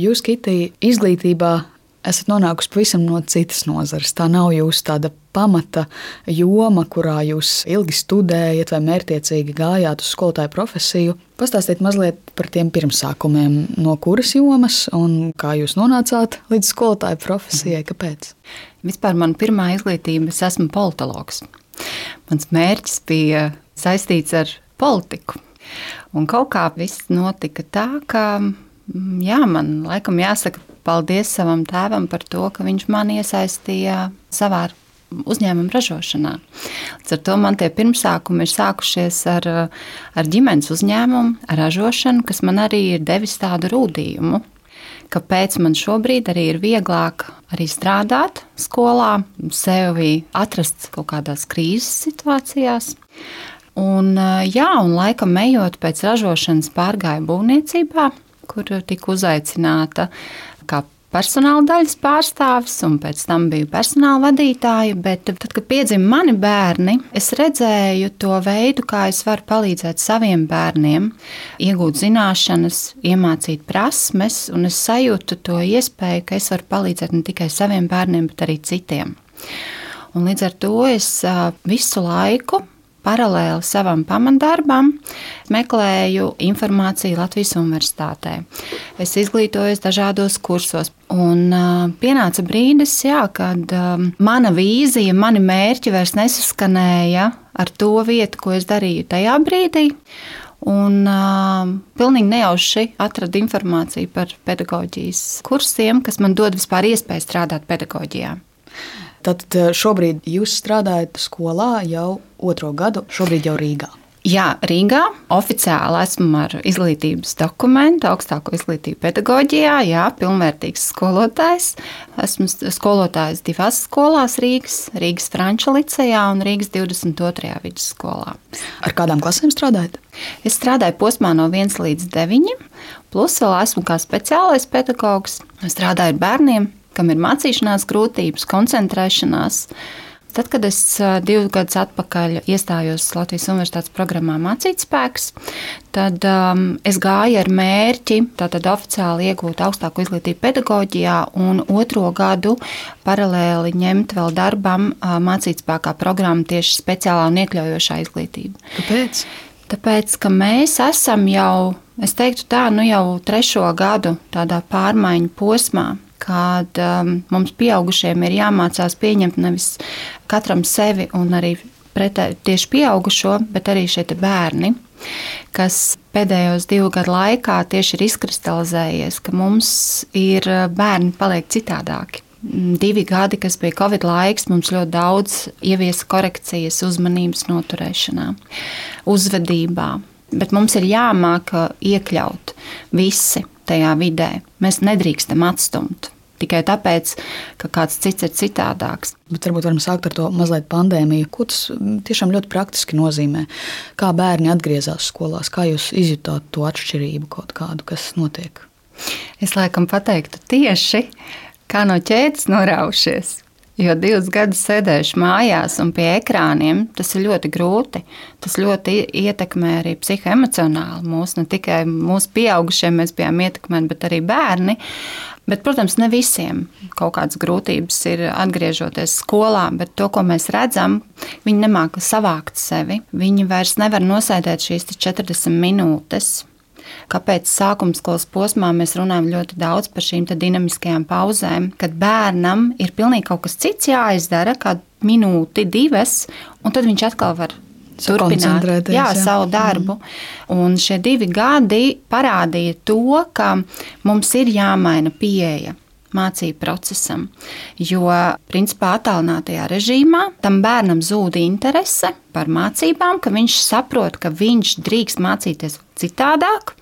Jūs, Kitī, izglītībā esat nonākusi pavisam no citas nozares. Tā nav jūsu tāda pamata joma, kurā jūs ilgi studējat vai mērķiecīgi gājāt uz skolotāju profesiju. Pastāstiet mazliet par tiem pirmsākumiem, no kuras jomas un kā jūs nonācāt līdz skolotāju profesijai. Kāpēc? Vispār man pirmā izglītība, es esmu politologs. Mans mērķis bija saistīts ar politiku. Un kaut kā viss notika tā, ka jā, man laikam jāsaka paldies savam tēvam par to, ka viņš man iesaistīja savā uzņēmuma ražošanā. Līdz ar to man tie pirmsākumi ir sākušies ar, ar ģimenes uzņēmumu, ar ražošanu, kas man arī ir devis tādu rūdījumu. Kāpēc man šobrīd arī ir vieglāk arī strādāt skolā, sevi atrast kaut kādās krīzes situācijās. Un, jā, un laikam ejot pēc ražošanas, pārgāju būvniecībā, kur tika uzaicināta kā personāla daļas pārstāvis, un pēc tam biju personāla vadītāja. Bet, tad, kad piedzima mani bērni, es redzēju to veidu, kā es varu palīdzēt saviem bērniem, iegūt zināšanas, iemācīt prasmes, un es sajūtu to iespēju, ka es varu palīdzēt ne tikai saviem bērniem, bet arī citiem. Un līdz ar to es visu laiku paralēli savam pamatdarbam meklēju informāciju Latvijas Universitātē. Es izglītojos dažādos kursos, un pienāca brīdis, jā, kad mana vīzija, mani mērķi vairs nesaskanēja ar to vietu, ko es darīju tajā brīdī. Un uh, pilnīgi nejauši atradu informāciju par pedagoģijas kursiem, kas man dod vispār iespēju strādāt pedagoģijā. Tad šobrīd jūs strādājat skolā jau otro gadu, šobrīd jau Rīgā. Jā, Rīgā oficiāli esmu ar izglītības dokumentu, augstāko izglītību pedagoģijā, jā, pilnvērtīgs skolotājs. Esmu skolotājs divās skolās Rīgas, Rīgas Franča licejā un Rīgas 22. vidusskolā. Ar kādām klasēm strādājat? Es strādāju posmā no 1 līdz 9, plus vēl esmu kā speciālais pedagogs. Strādāju ar bērniem, kam ir mācīšanās grūtības, koncentrēšanās. Tad, kad es divus gadus atpakaļ iestājos Latvijas Universitātes programmā Mācīt spēks, tad um, es gāju ar mērķi tātad oficiāli iegūt augstāko izglītību pedagoģijā un otro gadu paralēli ņemt vēl darbam uh, Mācīt spēkā programmu tieši speciālā un iekļaujošā izglītība. Kāpēc? Tāpēc, ka mēs esam jau, es teiktu tā, nu jau trešo gadu tādā pārmaiņu posmā kad um, mums pieaugušiem ir jāmācās pieņemt nevis katram sevi un arī pretēji tieši pieaugušo, bet arī šie bērni, kas pēdējos divu gadu laikā tieši ir izkristalizējies, ka mums ir uh, bērni paliek citādāki. Mm, divi gadi, kas bija Covid laiks, mums ļoti daudz ieviesa korekcijas, uzmanības noturēšanā, uzvedībā. Bet mums ir jāmāk iekļaut visi tajā vidē. Mēs nedrīkstam atstumt. Tikai tāpēc, ka kāds cits ir citādāks. Bet varbūt varam sākt ar to mazliet pandēmiju. Ko tas tiešām ļoti praktiski nozīmē? Kā bērni atgriezās skolās, kā jūs izjutāt to atšķirību kaut kādu, kas notiek? Es laikam pateiktu tieši kā no ķēdes noraušies. Jo divus gadus sēdējuši mājās un pie ekrāniem, tas ir ļoti grūti. Tas ļoti ietekmē arī psihoemocionāli mūs. Ne tikai mūsu pieaugušie mēs bijām ietekmēti, bet arī bērni. Bet, protams, ne visiem kaut kādas grūtības ir atgriežoties skolā, bet to, ko mēs redzam, viņi nemāca savākt sevi. Viņi vairs nevar nosēdēt šīs 40 minūtes Kāpēc sākuma skolas posmā mēs runājam ļoti daudz par šīm dinamiskajām pauzēm, kad bērnam ir pilnīgi kaut kas cits jāizdara, kāda minūte, divas, un tad viņš atkal var turpināt jā, jā. savu darbu. Mm. Un šie divi gadi parādīja to, ka mums ir jāmaina pieeja mācību procesam. Jo, principā, attālinātajā režīmā tam bērnam zūd interese par mācībām, ka viņš saprot, ka viņš drīkst mācīties citādāk.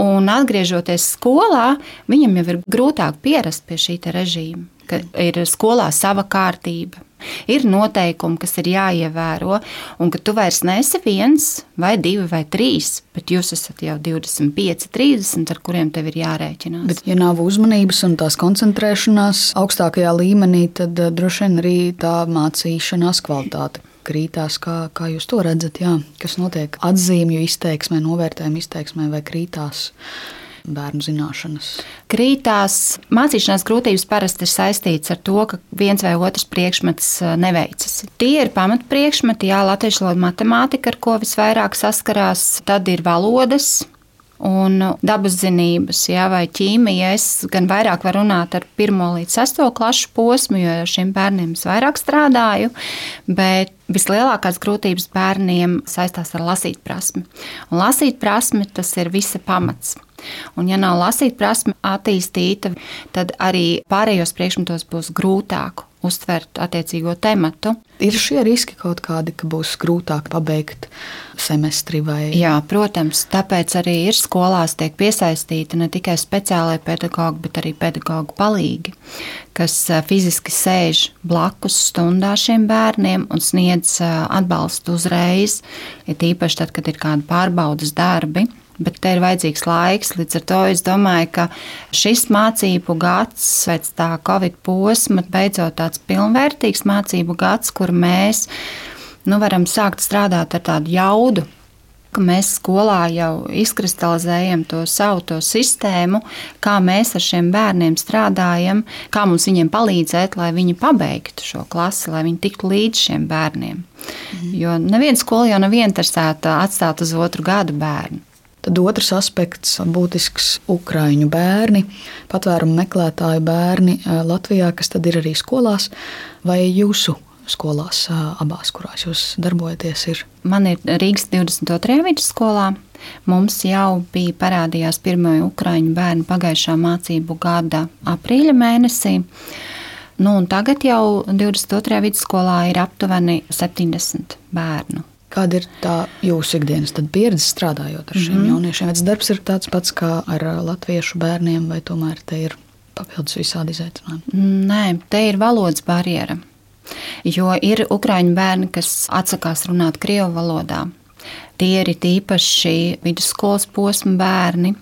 Un atgriežoties skolā, viņam jau ir grūtāk pierast pie šī režīma, ka ir skolā sava kārtība, ir noteikumi, kas ir jāievēro, un ka tu vairs neesi viens, vai divi, vai trīs, bet jūs esat jau 25, 30, ar kuriem tev ir jārēķinās. Bet, ja nav uzmanības un tās koncentrēšanās augstākajā līmenī, tad eh, droši vien arī tā mācīšanās kvalitāte krītās. Kā, kā jūs to redzat? Jā, kas notiek atzīmju izteiksmē, novērtējumu izteiksmē vai krītās? bērnu zināšanas? Krītās mācīšanās grūtības parasti ir saistītas ar to, ka viens vai otrs priekšmets neveicas. Tie ir pamatpriekšmeti, jā, latviešu valoda, matemātika, ar ko visvairāk saskarās, tad ir valodas, un dabas zinības, jā, vai ķīmija. Es gan vairāk varu runāt ar 1 līdz 6 klašu posmu, jo ar šiem bērniem es vairāk strādāju, bet vislielākās grūtības bērniem saistās ar lasīt prasmi. Un lasīt prasmi tas ir visa pamats. Un, ja nav lasīt prasme attīstīta, tad arī pārējos priekšmetos būs grūtāk uztvert attiecīgo tematu. Ir šie riski kaut kādi, ka būs grūtāk pabeigt semestri vai? Jā, protams, tāpēc arī ir skolās tiek piesaistīti ne tikai speciālai pedagogi, bet arī pedagoģi palīgi, kas fiziski sēž blakus stundā šiem bērniem un sniedz atbalstu uzreiz, ja tīpaši tad, kad ir kādi pārbaudas darbi bet te ir vajadzīgs laiks. Līdz ar to es domāju, ka šis mācību gads pēc tā Covid posma beidzot tāds pilnvērtīgs mācību gads, kur mēs nu, varam sākt strādāt ar tādu jaudu. Mēs skolā jau izkristalizējam to savu to sistēmu, kā mēs ar šiem bērniem strādājam, kā mums viņiem palīdzēt, lai viņi pabeigtu šo klasi, lai viņi tiktu līdz šiem bērniem. Mhm. Jo neviena skola jau nav interesēta atstāt uz otru gadu bērnu. Tad otrs aspekts - būtisks Ukrāņu bērni, patvērumu meklētāju bērni eh, Latvijā, kas tad ir arī skolās, vai jūsu skolās, eh, abās, kurās jūs darbojaties? Ir? Man ir Rīgas 22. vidusskolā. Mums jau bija parādījās pirmie ukrāņu bērni pagājušā mācību gada aprīļa mēnesī. Nu, tagad jau 22. vidusskolā ir aptuveni 70 bērnu. Kāda ir tā jūsu ikdienas pieredze strādājot ar šiem mm -hmm. jauniešiem? Vai tas darbs ir tāds pats kā ar latviešu bērniem, vai tomēr te ir papildus visādi izaicinājumi? Nē, te ir valodas barjera. Jo ir ukrāņu bērni, kas atsakās runāt krievu valodā. Tie ir tīpaši vidusskolas posma bērni,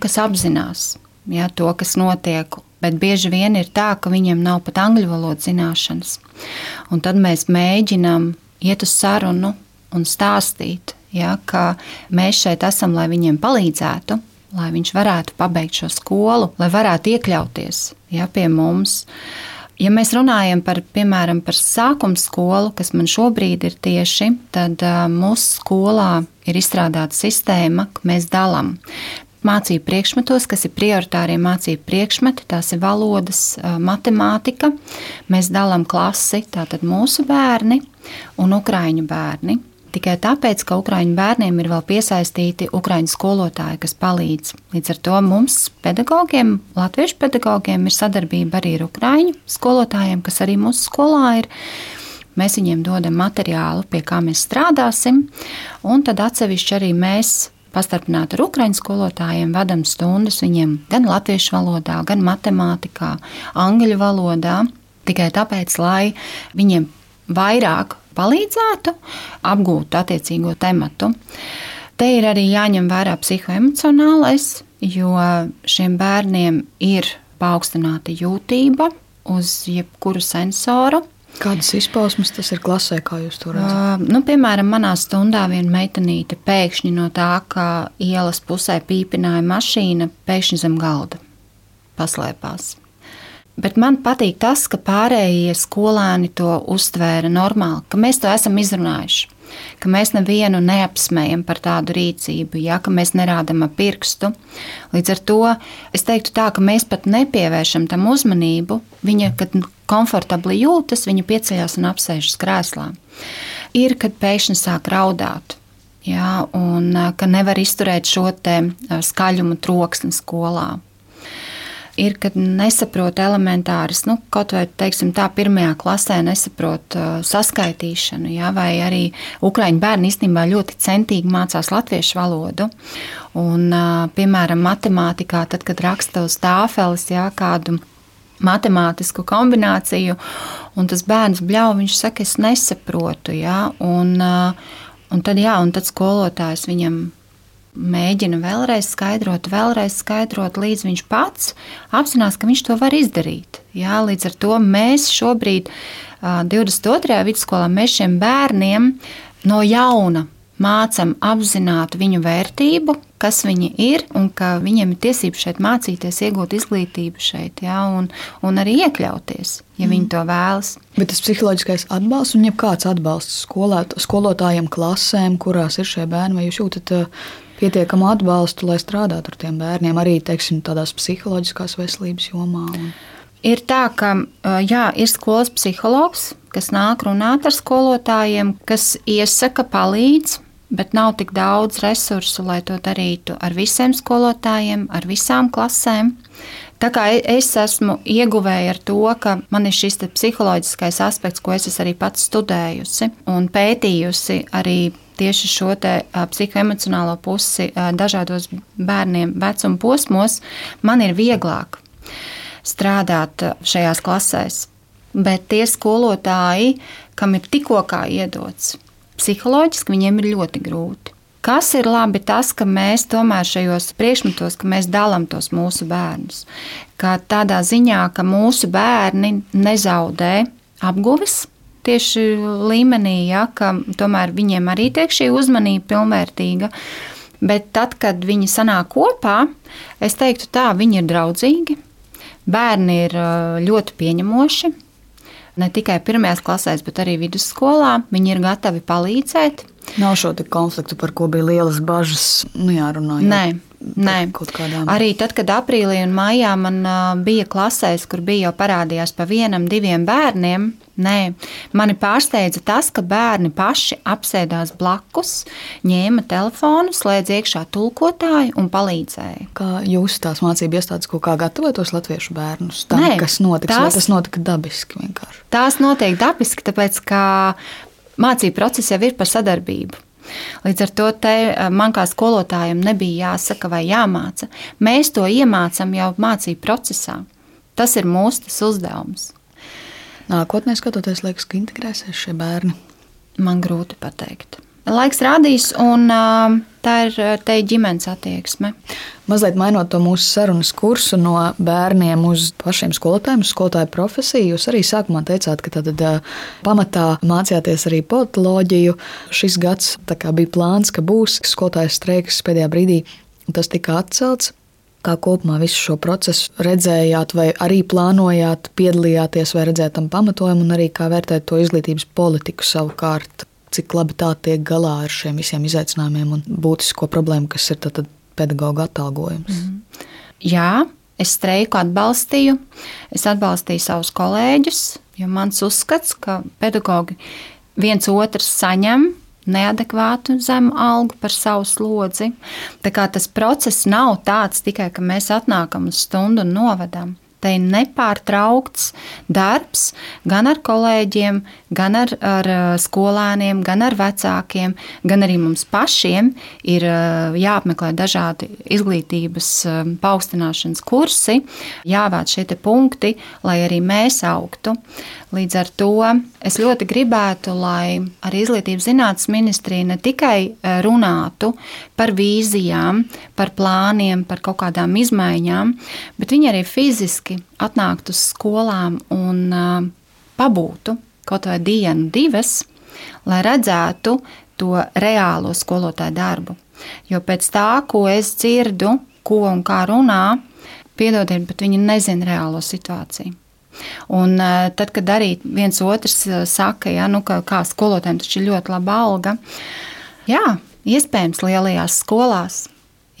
kas apzinās ja, to, kas notiek. Bet bieži vien ir tā, ka viņiem nav pat angļu valodas zināšanas. Un tad mēs mēģinām iet uz sarunu un stāstīt, ja, ka mēs šeit esam, lai viņiem palīdzētu, lai viņš varētu pabeigt šo skolu, lai varētu iekļauties ja, pie mums. Ja mēs runājam par, piemēram, par sākuma skolu, kas man šobrīd ir tieši, tad mūsu skolā ir izstrādāta sistēma, ka mēs dalām mācību priekšmetos, kas ir prioritārie mācību priekšmeti, tās ir valodas, matemātika. Mēs dalām klasi, tātad mūsu bērni un ukrāņu bērni. Tikai tāpēc, ka ukrāņu bērniem ir vēl piesaistīti ukrāņu skolotāji, kas palīdz. Līdz ar to mums, pedagogiem, latviešu pedagogiem, ir sadarbība arī ar ukrāņu skolotājiem, kas arī mūsu skolā ir. Mēs viņiem dodam materiālu, pie kā mēs strādāsim, un tad atsevišķi arī mēs pastarpināti ar ukrāņu skolotājiem, vadām stundas viņiem gan latviešu valodā, gan matemātikā, angļu valodā. Tikai tāpēc, lai viņiem vairāk palīdzētu apgūt attiecīgo tematu. Te ir arī jāņem vērā psihoemocionālais, jo šiem bērniem ir paaugstināta jūtība uz jebkuru sensoru. Kādas izpausmes tas ir klasē, kā jūs to redzat? Uh, nu, piemēram, manā stundā viena meitenīte pēkšņi no tā, ka ielas pusē pīpināja mašīna, pēkšņi zem galda paslēpās. Bet man patīk tas, ka pārējie skolēni to uztvēra normāli, ka mēs to esam izrunājuši, ka mēs nevienu neapsmējam par tādu rīcību, ja, ka mēs nerādām ar pirkstu. Līdz ar to es teiktu tā, ka mēs pat nepievēršam tam uzmanību. Viņa, kad komfortabli jūtas, viņa pieceļās un apsēžas krēslā. Ir, kad pēkšņi sāk raudāt. Jā, un ka nevar izturēt šo skaļumu troksni skolā ir, kad nesaprot elementāras, nu, kaut vai teiksim, tā pirmajā klasē nesaprot uh, saskaitīšanu, ja, vai arī ukraiņu bērni īstenībā ļoti centīgi mācās latviešu valodu. Un, uh, piemēram, matemātikā, tad, kad raksta uz tāfeles ja, kādu matemātisku kombināciju, un tas bērns bļauj, viņš saka, es nesaprotu. Ja, un, uh, un tad, jā, un tad skolotājs viņam mēģina vēlreiz skaidrot, vēlreiz skaidrot, līdz viņš pats apzinās, ka viņš to var izdarīt. Jā, līdz ar to mēs šobrīd, 22. vidusskolā, mēs šiem bērniem no jauna mācām apzināt viņu vērtību, kas viņi ir un ka viņiem ir tiesības šeit mācīties, iegūt izglītību šeit, ja, un, un arī iekļauties, ja mm. viņi to vēlas. Bet tas psiholoģiskais atbalsts un jebkāds atbalsts skolēt, skolotājiem, klasēm, kurās ir šie bērni, vai jūs jūtat uh, pietiekamu atbalstu, lai strādātu ar tiem bērniem, arī teiksim, tādās psiholoģiskās veselības jomā? Un... Ir tā, ka jā, ir skolas psihologs, kas nāk runāt ar skolotājiem, kas iesaka, palīdz bet nav tik daudz resursu, lai to darītu ar visiem skolotājiem, ar visām klasēm. Tā kā es esmu ieguvēja ar to, ka man ir šis psiholoģiskais aspekts, ko es arī pats studējusi un pētījusi arī tieši šo psihoemocionālo pusi dažādos bērniem vecuma posmos, man ir vieglāk strādāt šajās klasēs. Bet tie skolotāji, kam ir tikko iedots psiholoģiski viņiem ir ļoti grūti. Kas ir labi, tas, ka mēs tomēr šajos priekšmetos, ka mēs dalām tos mūsu bērnus. Kā tādā ziņā, ka mūsu bērni nezaudē apguves tieši līmenī, ja, ka tomēr viņiem arī tiek šī uzmanība pilnvērtīga. Bet tad, kad viņi sanāk kopā, es teiktu tā, viņi ir draudzīgi, bērni ir ļoti pieņemoši, ne tikai pirmajās klasēs, bet arī vidusskolā. Viņi ir gatavi palīdzēt. Nav šo konfliktu, par ko bija lielas bažas, nu jārunā. Nē, Nē. Arī tad, kad aprīlī un maijā man bija klasēs, kur bija jau parādījās pa vienam, diviem bērniem, nē, mani pārsteidza tas, ka bērni paši apsēdās blakus, ņēma telefonu, slēdz iekšā tulkotāju un palīdzēja. Kā jūs tās mācību iestādes kaut kā gatavotos latviešu bērnus tam, nē, kas notiks, tās, tas notika dabiski vienkārši? Tās notiek dabiski, tāpēc, ka mācību process jau ir par sadarbību. Līdz ar to eh, man kā skolotājiem nebija jāsaka vai jāmāca. Mēs to iemācām jau mācību procesā. Tas ir mūsu uzdevums. Nākotnē skatoties, liekas, ka integrēsies šie bērni. Man grūti pateikt. Laiks rādīs, un tā ir te ģimenes attieksme. Mazliet mainot to mūsu sarunas kursu no bērniem uz pašiem skolotājiem, uz skolotāju profesiju. Jūs arī sākumā teicāt, ka tad pamatā mācījāties arī politoloģiju. Šis gads bija plāns, ka būs skolotājas streiks pēdējā brīdī. Tas tika atcelts. Kā kopumā visu šo procesu redzējāt, vai arī plānojāt, piedalījāties, vai redzēt tam pamatojumu, un arī kā vērtēt to izglītības politiku savukārt cik labi tā tiek galā ar šiem visiem izaicinājumiem un būtisko problēmu, kas ir tad, tad pedagoģa atalgojums. Mm -hmm. Jā, es streiku atbalstīju. Es atbalstīju savus kolēģus, jo mans uzskats, ka pedagoģi viens otrs saņem neadekvātu zemu algu par savu slodzi. Tā kā tas process nav tāds tikai, ka mēs atnākam uz stundu un novedam. Te ir nepārtraukts darbs gan ar kolēģiem, gan ar, ar skolēniem, gan ar vecākiem, gan arī mums pašiem ir jāapmeklē dažādi izglītības paaugstināšanas kursi, jāvērt šie punkti, lai arī mēs augtu. Līdz ar to es ļoti gribētu, lai arī Izglītības zinātnes ministrija ne tikai runātu par vīzijām, par plāniem, par kaut kādām izmaiņām, bet viņi arī fiziski atnāktu uz skolām un pabūtu kaut vai dienu, divas, lai redzētu to reālo skolotāju darbu. Jo pēc tā, ko es dzirdu, ko un kā runā, piedodiet, bet viņi nezina reālo situāciju. Un tad, kad arī viens otrs saka, ja, nu, ka kā skolotājiem taču ir ļoti laba alga, jā, iespējams, lielajās skolās,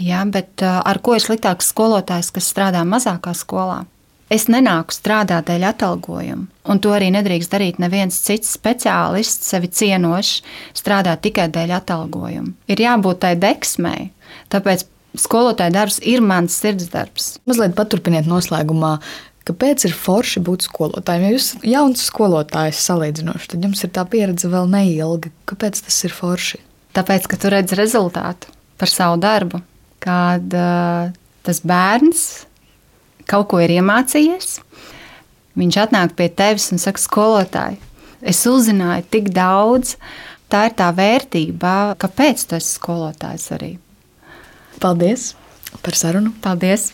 jā, bet ar ko ir sliktāks skolotājs, kas strādā mazākā skolā? Es nenāku strādāt dēļ atalgojuma, un to arī nedrīkst darīt neviens cits speciālists, sevi cienošs, strādāt tikai dēļ atalgojuma. Ir jābūt tai deksmei, tāpēc skolotāja darbs ir mans sirdsdarbs. Mazliet paturpiniet noslēgumā. Kāpēc ir forši būt skolotājiem? Ja jūs esat jauns skolotājs salīdzinoši, tad jums ir tā pieredze vēl neilga. Kāpēc tas ir forši? Tāpēc, ka tu redz rezultātu par savu darbu, kad uh, tas bērns kaut ko ir iemācījies. Viņš atnāk pie tevis un saka, skolotāji, es uzzināju tik daudz. Tā ir tā vērtība, kāpēc tu esi skolotājs arī. Paldies par sarunu. Paldies!